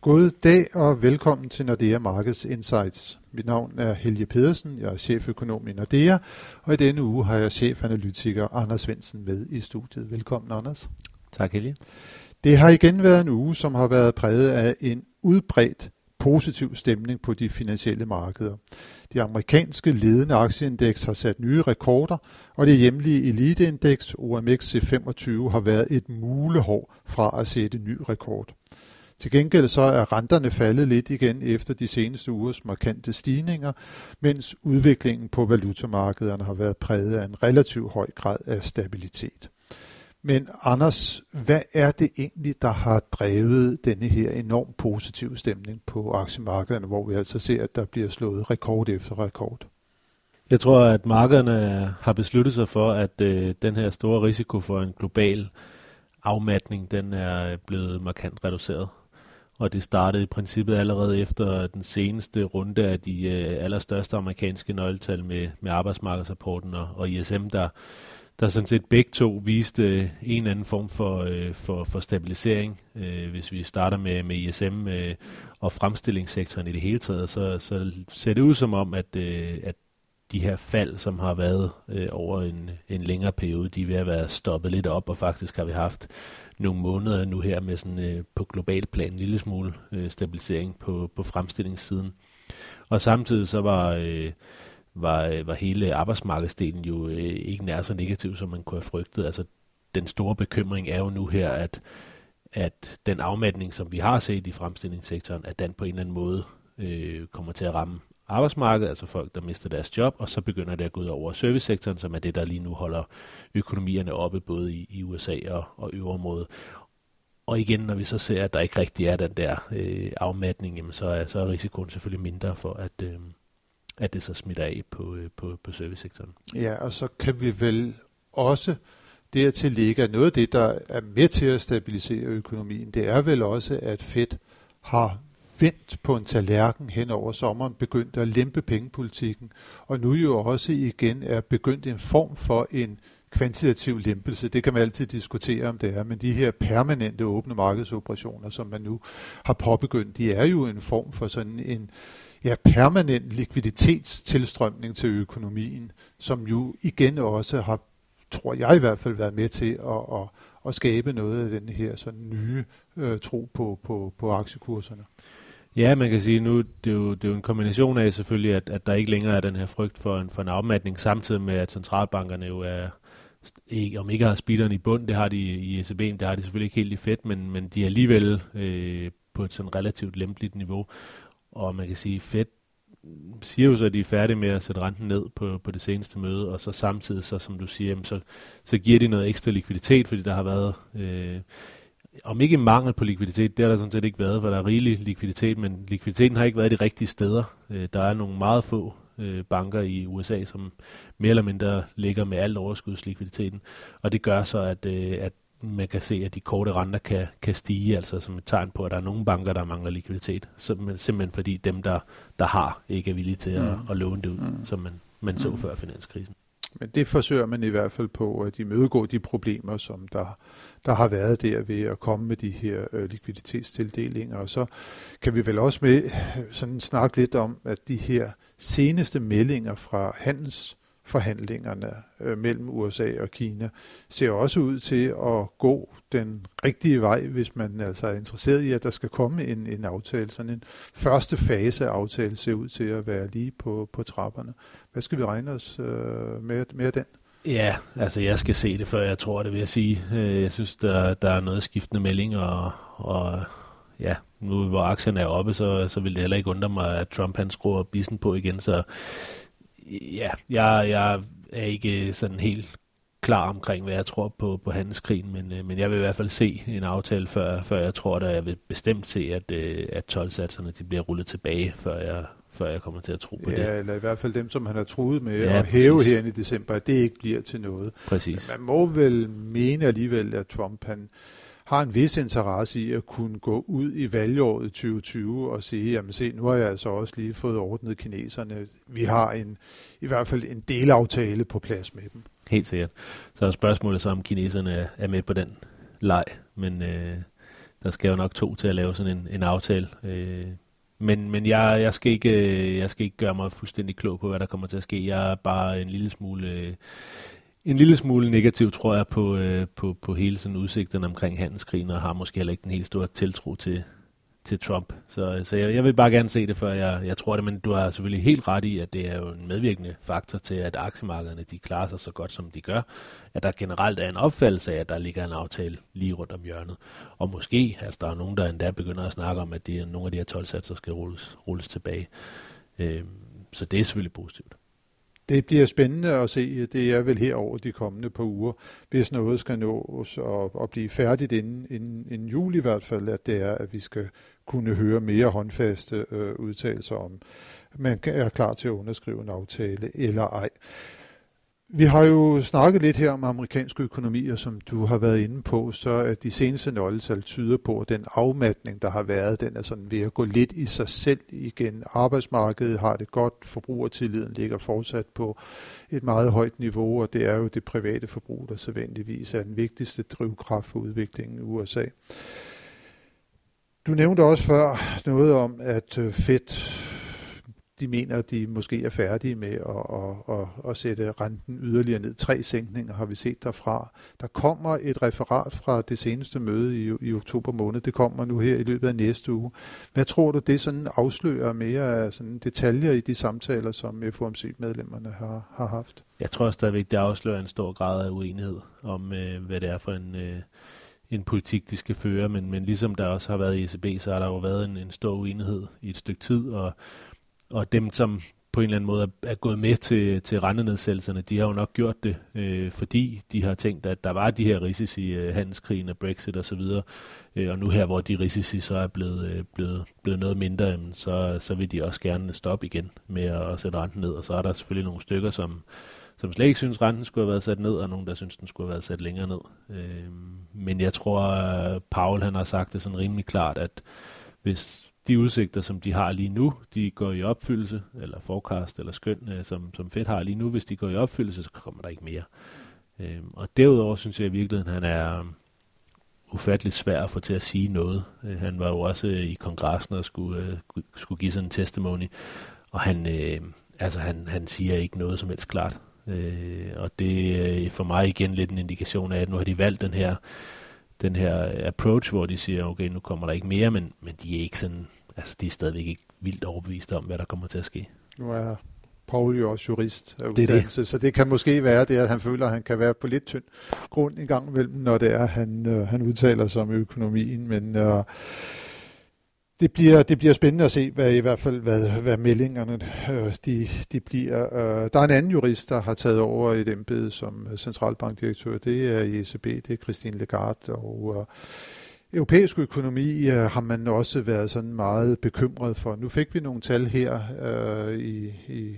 God dag og velkommen til Nordea Markets Insights. Mit navn er Helge Pedersen, jeg er cheføkonom i Nordea, og i denne uge har jeg chefanalytiker Anders Svendsen med i studiet. Velkommen, Anders. Tak, Helge. Det har igen været en uge, som har været præget af en udbredt positiv stemning på de finansielle markeder. De amerikanske ledende aktieindeks har sat nye rekorder, og det hjemlige eliteindeks OMXC25 har været et mulehår fra at sætte ny rekord. Til gengæld så er renterne faldet lidt igen efter de seneste ugers markante stigninger, mens udviklingen på valutamarkederne har været præget af en relativt høj grad af stabilitet. Men Anders, hvad er det egentlig, der har drevet denne her enormt positive stemning på aktiemarkederne, hvor vi altså ser, at der bliver slået rekord efter rekord? Jeg tror, at markederne har besluttet sig for, at øh, den her store risiko for en global afmatning, den er blevet markant reduceret. Og det startede i princippet allerede efter den seneste runde af de øh, allerstørste amerikanske nøgletal med, med arbejdsmarkedsrapporten og, og ISM, der der sådan set begge to viste øh, en eller anden form for, øh, for, for stabilisering. Øh, hvis vi starter med, med ISM øh, og fremstillingssektoren i det hele taget, så, så ser det ud som om, at, øh, at de her fald, som har været øh, over en, en længere periode, de er ved at være stoppet lidt op, og faktisk har vi haft nogle måneder nu her med sådan øh, på global plan en lille smule øh, stabilisering på, på fremstillingssiden. Og samtidig så var... Øh, var, øh, var hele arbejdsmarkedsdelen jo øh, ikke nær så negativ, som man kunne have frygtet. Altså, den store bekymring er jo nu her, at, at den afmatning, som vi har set i fremstillingssektoren, at den på en eller anden måde øh, kommer til at ramme arbejdsmarkedet, altså folk, der mister deres job, og så begynder det at gå ud over servicesektoren, som er det, der lige nu holder økonomierne oppe, både i, i USA og, og øvrigt Og igen, når vi så ser, at der ikke rigtig er den der øh, afmatning, jamen så, er, så er risikoen selvfølgelig mindre for, at, øh, at det så smitter af på, øh, på, på servicesektoren. Ja, og så kan vi vel også dertil lægge, at noget af det, der er med til at stabilisere økonomien, det er vel også, at Fed har vendt på en tallerken hen over sommeren, begyndt at lempe pengepolitikken, og nu jo også igen er begyndt en form for en kvantitativ lempelse. Det kan man altid diskutere, om det er, men de her permanente åbne markedsoperationer, som man nu har påbegyndt, de er jo en form for sådan en, ja, permanent likviditetstilstrømning til økonomien, som jo igen også har, tror jeg i hvert fald, været med til at, at, at skabe noget af den her sådan nye øh, tro på, på, på aktiekurserne. Ja, man kan sige, nu det er jo, det er jo en kombination af selvfølgelig, at, at der ikke længere er den her frygt for en, for en afmatning, samtidig med, at centralbankerne jo er, ikke, om ikke har speederen i bund, det har de i ECB, det har de selvfølgelig ikke helt i fedt, men, men de er alligevel øh, på et sådan relativt lempeligt niveau. Og man kan sige, Fed siger jo så, at de er færdige med at sætte renten ned på, på det seneste møde, og så samtidig, så, som du siger, så, så giver de noget ekstra likviditet, fordi der har været, øh, om ikke mangel på likviditet, det har der sådan set ikke været, for der er rigelig likviditet, men likviditeten har ikke været de rigtige steder. Øh, der er nogle meget få øh, banker i USA, som mere eller mindre ligger med alt overskudslikviditeten, og det gør så, at, øh, at man kan se, at de korte renter kan, kan stige, altså som et tegn på, at der er nogle banker, der mangler likviditet. Så, simpelthen fordi dem, der, der har, ikke er villige til at, mm. at låne det ud, mm. som man, man så mm. før finanskrisen. Men det forsøger man i hvert fald på at imødegå de problemer, som der, der har været der ved at komme med de her øh, likviditetstildelinger. Og så kan vi vel også med sådan snakke lidt om, at de her seneste meldinger fra handels forhandlingerne øh, mellem USA og Kina ser også ud til at gå den rigtige vej, hvis man altså er interesseret i, at der skal komme en, en aftale. Sådan en første fase af aftale ser ud til at være lige på, på trapperne. Hvad skal vi regne os øh, med, med den? Ja, altså jeg skal se det, før jeg tror det, vil jeg sige. Øh, jeg synes, der, der er noget skiftende meldinger, og, og ja, nu hvor aktierne er oppe, så, så vil det heller ikke undre mig, at Trump han skruer bissen på igen, så ja, jeg, jeg er ikke sådan helt klar omkring, hvad jeg tror på, på handelskrigen, men, øh, men jeg vil i hvert fald se en aftale, før, før jeg tror, at jeg vil bestemt se, at, øh, at 12-satserne de bliver rullet tilbage, før jeg, før jeg kommer til at tro på ja, det. Ja, eller i hvert fald dem, som han har truet med ja, at hæve her i december, at det ikke bliver til noget. Præcis. Man må vel mene alligevel, at Trump han har en vis interesse i at kunne gå ud i valgåret 2020 og sige, jamen se, nu har jeg altså også lige fået ordnet kineserne. Vi har en, i hvert fald en delaftale på plads med dem. Helt sikkert. Så er spørgsmålet så, om kineserne er med på den leg, men øh, der skal jo nok to til at lave sådan en, en aftale. Øh, men men jeg, jeg, skal ikke, øh, jeg skal ikke gøre mig fuldstændig klog på, hvad der kommer til at ske. Jeg er bare en lille smule... Øh, en lille smule negativ, tror jeg, på, øh, på, på hele sådan udsigten omkring handelskrigen, og har måske heller ikke den helt store tiltro til, til Trump. Så, så jeg, jeg vil bare gerne se det, før jeg, jeg tror det, men du har selvfølgelig helt ret i, at det er jo en medvirkende faktor til, at aktiemarkederne de klarer sig så godt, som de gør. At der generelt er en opfattelse af, at der ligger en aftale lige rundt om hjørnet. Og måske, altså der er nogen, der endda begynder at snakke om, at det, nogle af de her 12 satser skal rulles, rulles tilbage. Øh, så det er selvfølgelig positivt. Det bliver spændende at se. Det er vel her over de kommende par uger, hvis noget skal nås og, og blive færdigt inden, inden, inden jul i hvert fald, at det er, at vi skal kunne høre mere håndfaste øh, udtalelser om, man er klar til at underskrive en aftale eller ej. Vi har jo snakket lidt her om amerikansk økonomi, og som du har været inde på, så at de seneste nøgletal tyder på, at den afmatning, der har været, den er sådan ved at gå lidt i sig selv igen. Arbejdsmarkedet har det godt, forbrugertilliden ligger fortsat på et meget højt niveau, og det er jo det private forbrug, der sædvanligvis er den vigtigste drivkraft for udviklingen i USA. Du nævnte også før noget om, at øh, Fed de mener, at de måske er færdige med at, at, at, at sætte renten yderligere ned. Tre sænkninger har vi set derfra. Der kommer et referat fra det seneste møde i, i oktober måned. Det kommer nu her i løbet af næste uge. Hvad tror du, det sådan afslører mere af sådan detaljer i de samtaler, som FOMC-medlemmerne har, har haft? Jeg tror stadigvæk, det afslører en stor grad af uenighed om, øh, hvad det er for en... Øh en politik, de skal føre, men, men ligesom der også har været i ECB, så har der jo været en, en stor uenighed i et stykke tid, og, og dem, som på en eller anden måde er, er gået med til, til rendenedsættelserne, de har jo nok gjort det, øh, fordi de har tænkt, at der var de her risici, øh, handelskrigen og Brexit osv., og, øh, og nu her, hvor de risici så er blevet, øh, blevet, blevet noget mindre, jamen, så, så vil de også gerne stoppe igen med at, at sætte renten ned, og så er der selvfølgelig nogle stykker, som, som slet ikke synes, renten skulle have været sat ned, og nogen, der synes, den skulle have været sat længere ned. Øh, men jeg tror, Paul han har sagt det sådan rimelig klart, at hvis de udsigter, som de har lige nu, de går i opfyldelse, eller forecast, eller skøn, øh, som, som Fed har lige nu, hvis de går i opfyldelse, så kommer der ikke mere. Øh, og derudover synes jeg i virkeligheden, han er um, ufattelig svær at få til at sige noget. Øh, han var jo også øh, i kongressen og skulle, øh, skulle give sådan en testimony, og han, øh, altså han, han siger ikke noget som helst klart. Øh, og det er for mig igen lidt en indikation af, at nu har de valgt den her, den her approach, hvor de siger, okay, nu kommer der ikke mere, men, men de er ikke sådan, altså de er stadigvæk ikke vildt overbevist om, hvad der kommer til at ske. Nu er Paul jo også jurist af det det. så det kan måske være det, at han føler, at han kan være på lidt tynd grund en gang imellem, når det er, han, øh, han udtaler sig om økonomien, men øh, det bliver, det bliver spændende at se, hvad i hvert fald hvad, hvad meldingerne øh, de, de bliver. Øh, der er en anden jurist, der har taget over et embede som centralbankdirektør. Det er i ECB, det er Christine Lagarde. Og øh, europæisk økonomi øh, har man også været sådan meget bekymret for. Nu fik vi nogle tal her øh, i, i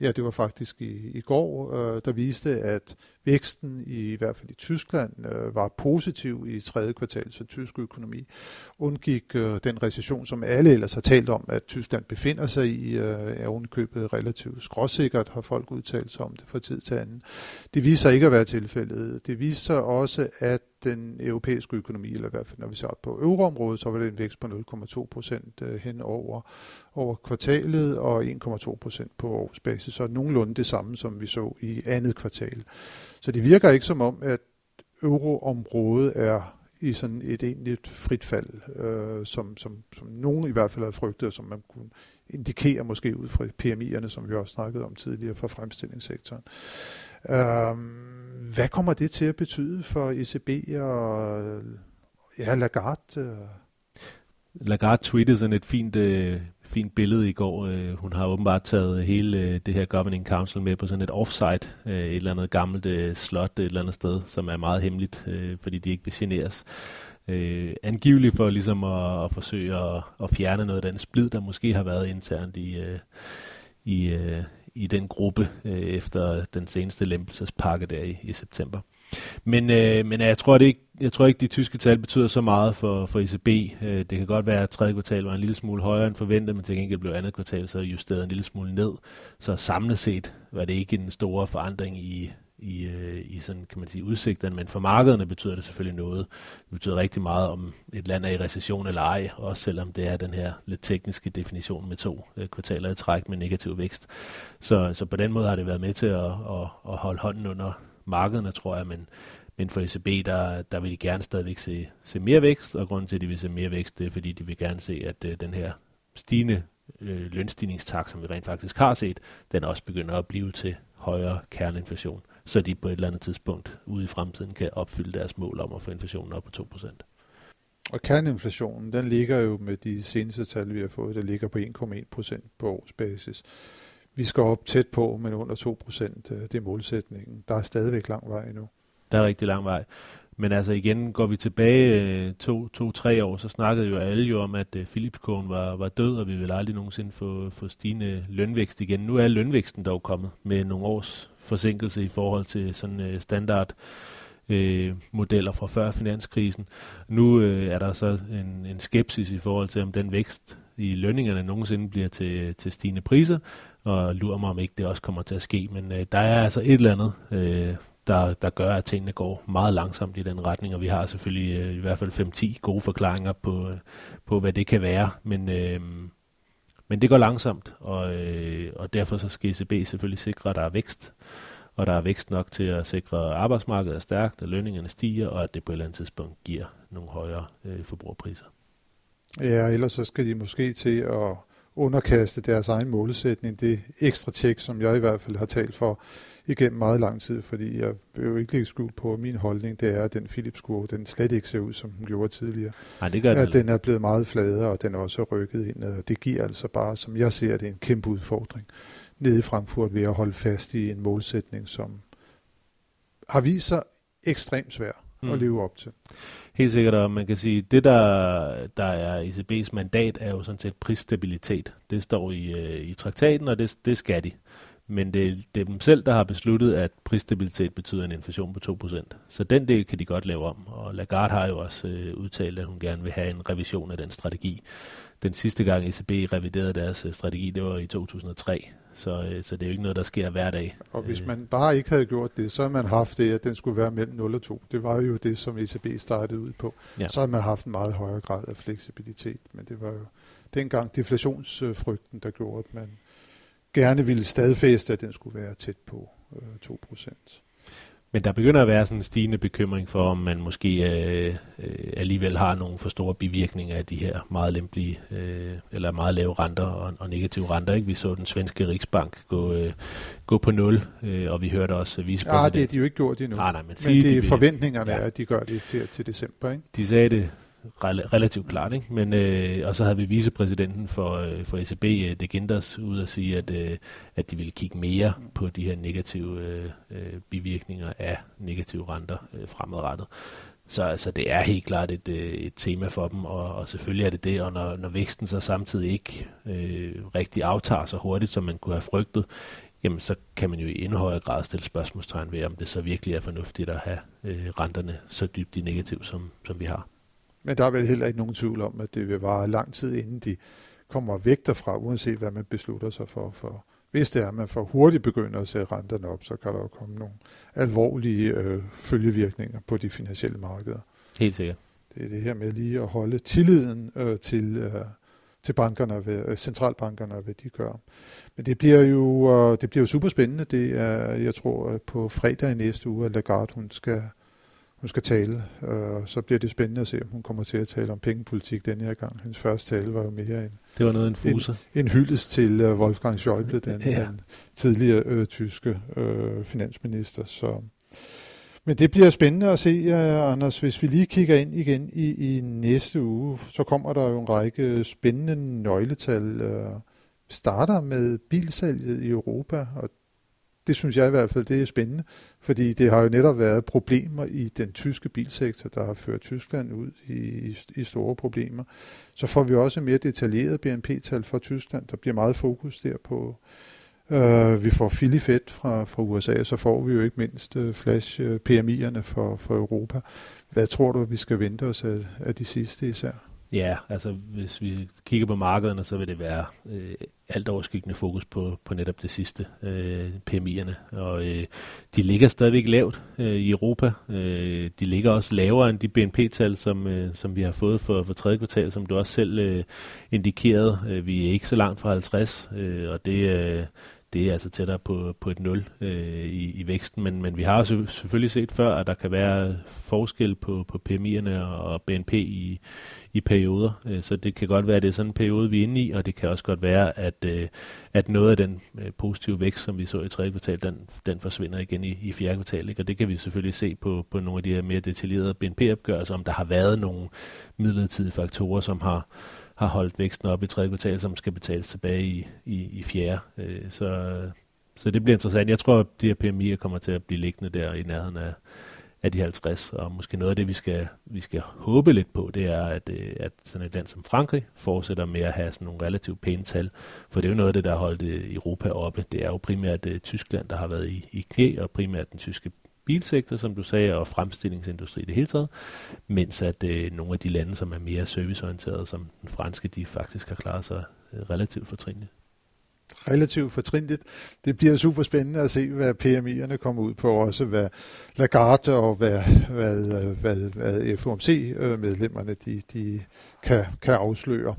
ja, det var faktisk i, i går, øh, der viste, at væksten i, i hvert fald i Tyskland øh, var positiv i tredje kvartal, så tysk økonomi undgik øh, den recession, som alle ellers har talt om, at Tyskland befinder sig i, øh, er ovenkøbet relativt skråsikkert, har folk udtalt sig om det fra tid til anden. Det viser ikke at være tilfældet. Det viser også, at den europæiske økonomi, eller i hvert fald når vi ser på euroområdet, så var det en vækst på 0,2 procent øh, hen over, over kvartalet og 1,2 procent på årsbasis, så nogenlunde det samme, som vi så i andet kvartal. Så det virker ikke som om, at euroområdet er i sådan et egentligt frit fald, øh, som, som, som nogen i hvert fald havde frygtet, og som man kunne indikere måske ud fra PMI'erne, som vi også snakkede om tidligere fra fremstillingssektoren. Øh, hvad kommer det til at betyde for ECB og ja, Lagarde? Øh? Lagarde tweetede sådan et fint, øh, fint billede i går. Øh, hun har åbenbart taget hele øh, det her Governing Council med på sådan et offsite, øh, et eller andet gammelt øh, slot et eller andet sted, som er meget hemmeligt, øh, fordi de ikke vil generes. Øh, angiveligt for ligesom at, at forsøge at, at fjerne noget af den splid, der måske har været internt i, øh, i, øh, i den gruppe øh, efter den seneste lempelsespakke der i, i september. Men, øh, men jeg tror, det ikke, jeg tror ikke, de tyske tal betyder så meget for, for ECB. Øh, det kan godt være, at tredje kvartal var en lille smule højere end forventet, men til gengæld blev andet kvartal så justeret en lille smule ned. Så samlet set var det ikke en stor forandring i, i, øh, i sådan, kan man sige, udsigterne, men for markederne betyder det selvfølgelig noget. Det betyder rigtig meget, om et land er i recession eller ej, også selvom det er den her lidt tekniske definition med to øh, kvartaler i træk med negativ vækst. Så, så på den måde har det været med til at, at, at holde hånden under markederne, tror jeg, men, men for ECB, der, der vil de gerne stadigvæk se, se mere vækst, og grunden til, at de vil se mere vækst, det er, fordi de vil gerne se, at øh, den her stigende øh, lønstigningstakt, som vi rent faktisk har set, den også begynder at blive til højere kerneinflation så de på et eller andet tidspunkt ude i fremtiden kan opfylde deres mål om at få inflationen op på 2%. Og kerneinflationen, den ligger jo med de seneste tal, vi har fået, der ligger på 1,1% på årsbasis. Vi skal op tæt på, men under 2%, øh, det er målsætningen. Der er stadigvæk lang vej endnu. Der er rigtig lang vej. Men altså igen, går vi tilbage øh, to, to, tre år, så snakkede jo alle jo om, at uh, var, var død, og vi vil aldrig nogensinde få, få stigende lønvækst igen. Nu er lønvæksten dog kommet med nogle års forsinkelse i forhold til sådan øh, standard uh, modeller fra før finanskrisen. Nu øh, er der så en, en skepsis i forhold til, om den vækst i lønningerne nogensinde bliver til, til stigende priser, og lurer mig, om ikke det også kommer til at ske. Men øh, der er altså et eller andet øh, der, der gør, at tingene går meget langsomt i den retning, og vi har selvfølgelig øh, i hvert fald 5-10 gode forklaringer på, øh, på, hvad det kan være, men, øh, men det går langsomt, og, øh, og derfor så skal ECB selvfølgelig sikre, at der er vækst, og der er vækst nok til at sikre, at arbejdsmarkedet er stærkt, at lønningerne stiger, og at det på et eller andet tidspunkt giver nogle højere øh, forbrugerpriser. Ja, ellers så skal de måske til at underkaste deres egen målsætning, det ekstra tjek, som jeg i hvert fald har talt for igennem meget lang tid, fordi jeg vil jo ikke lægge skjul på, at min holdning det er, at den Philips kurve, den slet ikke ser ud, som den gjorde tidligere. Nej, det gør den. At den er blevet meget fladere, og den er også rykket ind, og det giver altså bare, som jeg ser det, en kæmpe udfordring nede i Frankfurt ved at holde fast i en målsætning, som har vist sig ekstremt svær mm. at leve op til. Helt sikkert, og man kan sige, det der, der er ECB's mandat, er jo sådan set prisstabilitet. Det står i, øh, i traktaten, og det, det skal de. Men det, det er dem selv, der har besluttet, at prisstabilitet betyder en inflation på 2%. Så den del kan de godt lave om. Og Lagarde har jo også øh, udtalt, at hun gerne vil have en revision af den strategi. Den sidste gang ECB reviderede deres øh, strategi, det var i 2003. Så, øh, så det er jo ikke noget, der sker hver dag. Og hvis man bare ikke havde gjort det, så havde man haft det, at den skulle være mellem 0 og 2. Det var jo det, som ECB startede ud på. Ja. Så havde man haft en meget højere grad af fleksibilitet. Men det var jo dengang deflationsfrygten, der gjorde, at man gerne ville stadfæste, at den skulle være tæt på øh, 2%. Men der begynder at være sådan en stigende bekymring for, om man måske øh, øh, alligevel har nogle for store bivirkninger af de her meget lempelige, øh, eller meget lave renter og, og negative renter. Ikke? Vi så den svenske Riksbank gå, øh, gå på nul, øh, og vi hørte også vicepræsident... Ja, det er de jo ikke gjort endnu. Nej, nej, men, men det er de forventningerne, ja. at de gør det til, til december. Ikke? De sagde det relativt klart. Ikke? Men, øh, og så havde vi vicepræsidenten for, øh, for ECB, øh, De Ginders, ud at sige, at, øh, at de ville kigge mere på de her negative øh, øh, bivirkninger af negative renter øh, fremadrettet. Så altså, det er helt klart et, øh, et tema for dem, og, og selvfølgelig er det det, og når, når væksten så samtidig ikke øh, rigtig aftager så hurtigt, som man kunne have frygtet, jamen så kan man jo i endnu højere grad stille spørgsmålstegn ved, om det så virkelig er fornuftigt at have øh, renterne så dybt i negativ, som, som vi har. Men der er vel heller ikke nogen tvivl om, at det vil vare lang tid, inden de kommer væk derfra, uanset hvad man beslutter sig for. for hvis det er, at man for hurtigt begynder at sætte renterne op, så kan der jo komme nogle alvorlige øh, følgevirkninger på de finansielle markeder. Helt sikkert. Det er det her med lige at holde tilliden øh, til, øh, til bankerne, ved, øh, centralbankerne hvad de gør. Men det bliver jo, øh, det bliver jo super spændende. Det er, jeg tror, på fredag i næste uge, at Lagarde hun skal hun skal tale, og så bliver det spændende at se, om hun kommer til at tale om pengepolitik denne her gang. Hendes første tale var jo mere en, det var noget en, fuse. en, en hyldest til uh, Wolfgang Schäuble, den, ja. den tidligere øh, tyske øh, finansminister. Så. Men det bliver spændende at se, uh, Anders, hvis vi lige kigger ind igen i, i næste uge, så kommer der jo en række spændende nøgletal. Uh, starter med bilsalget i Europa, og det synes jeg i hvert fald, det er spændende, fordi det har jo netop været problemer i den tyske bilsektor, der har ført Tyskland ud i, i store problemer. Så får vi også mere detaljeret BNP-tal for Tyskland. Der bliver meget fokus der på øh, vi får Filifet fra, fra USA, så får vi jo ikke mindst øh, flash øh, PMI'erne for, for Europa. Hvad tror du, vi skal vente os af, af de sidste især? Ja, altså hvis vi kigger på markederne, så vil det være øh, alt overskyggende fokus på, på netop det sidste, øh, PMI'erne. Og øh, de ligger stadigvæk lavt øh, i Europa. Øh, de ligger også lavere end de BNP-tal, som, øh, som vi har fået for, for tredje kvartal, som du også selv øh, indikerede. Øh, vi er ikke så langt fra 50, øh, og det, øh, det er altså tættere på, på et nul øh, i, i væksten, men, men vi har selvfølgelig set før, at der kan være forskel på, på PMI'erne og BNP i, i perioder, øh, så det kan godt være, at det er sådan en periode, vi er inde i, og det kan også godt være, at, øh, at noget af den øh, positive vækst, som vi så i tredje kvartal, den, den forsvinder igen i, i fjerde kvartal, ikke? og det kan vi selvfølgelig se på, på nogle af de her mere detaljerede BNP-opgørelser, om der har været nogle midlertidige faktorer, som har har holdt væksten op i tredje kvartal, som skal betales tilbage i, i, i fjerde. Øh, så, så det bliver interessant. Jeg tror, at de her PMI'er kommer til at blive liggende der i nærheden af, af de 50, og måske noget af det, vi skal, vi skal håbe lidt på, det er, at, øh, at sådan et land som Frankrig fortsætter med at have sådan nogle relativt pæne tal, for det er jo noget af det, der har holdt øh, Europa oppe. Det er jo primært øh, Tyskland, der har været i, i knæ, og primært den tyske bilsektor, som du sagde, og fremstillingsindustri i det hele taget, mens at øh, nogle af de lande, som er mere serviceorienterede, som den franske, de faktisk har klaret sig øh, relativt fortrinligt relativt fortrinligt. Det bliver super spændende at se, hvad PMI'erne kommer ud på, også hvad Lagarde og hvad, hvad, hvad, hvad FOMC-medlemmerne øh, de, de kan, kan afsløre.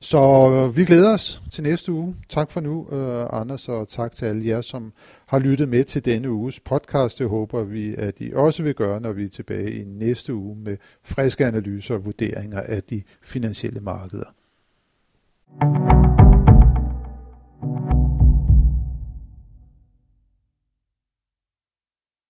Så vi glæder os til næste uge. Tak for nu, uh, Anders, og tak til alle jer, som har lyttet med til denne uges podcast. Det håber vi, at I også vil gøre, når vi er tilbage i næste uge med friske analyser og vurderinger af de finansielle markeder. thank you